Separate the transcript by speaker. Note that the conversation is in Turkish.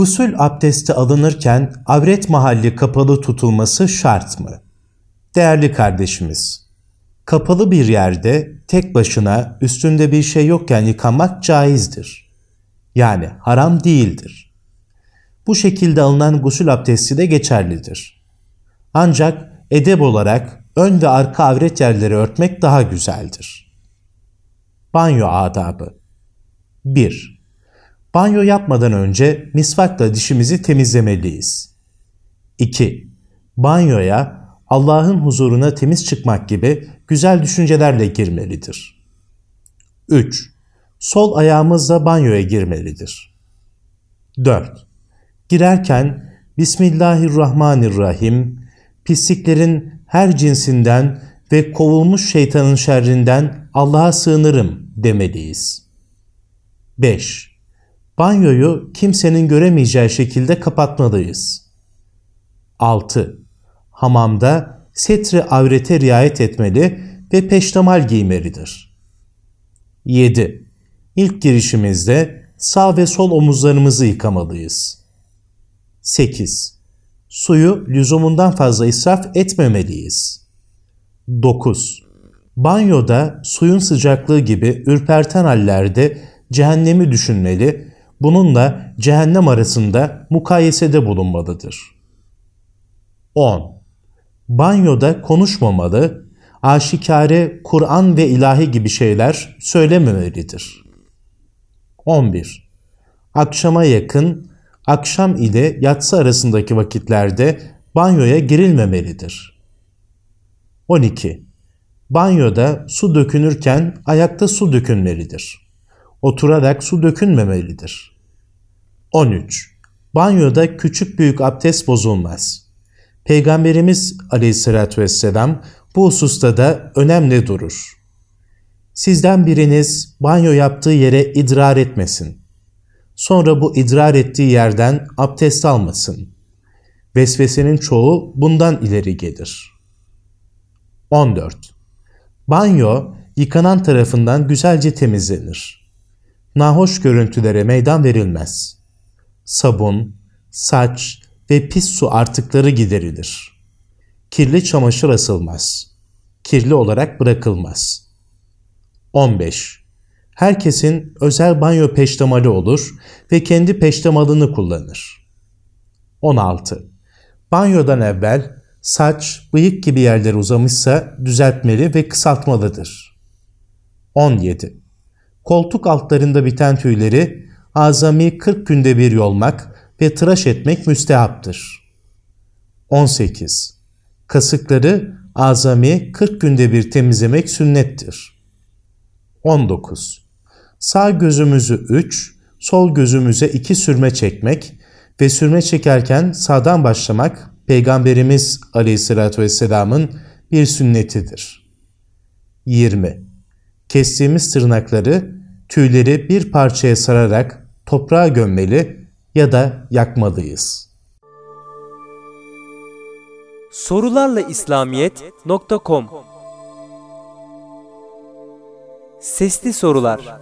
Speaker 1: Gusül abdesti alınırken avret mahalli kapalı tutulması şart mı? Değerli kardeşimiz, kapalı bir yerde tek başına üstünde bir şey yokken yıkanmak caizdir. Yani haram değildir. Bu şekilde alınan gusül abdesti de geçerlidir. Ancak edeb olarak ön ve arka avret yerleri örtmek daha güzeldir. Banyo adabı 1. Banyo yapmadan önce misvakla dişimizi temizlemeliyiz. 2. Banyoya Allah'ın huzuruna temiz çıkmak gibi güzel düşüncelerle girmelidir. 3. Sol ayağımızla banyoya girmelidir. 4. Girerken Bismillahirrahmanirrahim, pisliklerin her cinsinden ve kovulmuş şeytanın şerrinden Allah'a sığınırım demeliyiz. 5. Banyoyu kimsenin göremeyeceği şekilde kapatmalıyız. 6. Hamamda setri avrete riayet etmeli ve peştemal giymelidir. 7. İlk girişimizde sağ ve sol omuzlarımızı yıkamalıyız. 8. Suyu lüzumundan fazla israf etmemeliyiz. 9. Banyoda suyun sıcaklığı gibi ürperten hallerde cehennemi düşünmeli, bununla cehennem arasında mukayesede bulunmalıdır. 10. Banyoda konuşmamalı, aşikare Kur'an ve ilahi gibi şeyler söylememelidir. 11. Akşama yakın, akşam ile yatsı arasındaki vakitlerde banyoya girilmemelidir. 12. Banyoda su dökünürken ayakta su dökünmelidir. Oturarak su dökünmemelidir. 13. Banyoda küçük büyük abdest bozulmaz. Peygamberimiz aleyhissalatü vesselam bu hususta da önemli durur. Sizden biriniz banyo yaptığı yere idrar etmesin. Sonra bu idrar ettiği yerden abdest almasın. Vesvesenin çoğu bundan ileri gelir. 14. Banyo yıkanan tarafından güzelce temizlenir. Nahoş görüntülere meydan verilmez. Sabun, saç ve pis su artıkları giderilir. Kirli çamaşır asılmaz. Kirli olarak bırakılmaz. 15. Herkesin özel banyo peştemali olur ve kendi peştemalını kullanır. 16. Banyodan evvel saç, bıyık gibi yerler uzamışsa düzeltmeli ve kısaltmalıdır. 17. Koltuk altlarında biten tüyleri azami 40 günde bir yolmak ve tıraş etmek müstehaptır. 18. Kasıkları azami 40 günde bir temizlemek sünnettir. 19. Sağ gözümüzü 3, sol gözümüze 2 sürme çekmek ve sürme çekerken sağdan başlamak Peygamberimiz Aleyhisselatü Vesselam'ın bir sünnetidir. 20. Kestiğimiz tırnakları, tüyleri bir parçaya sararak toprağa gömmeli ya da yakmalıyız.
Speaker 2: Sorularla İslamiyet.com Sesli Sorular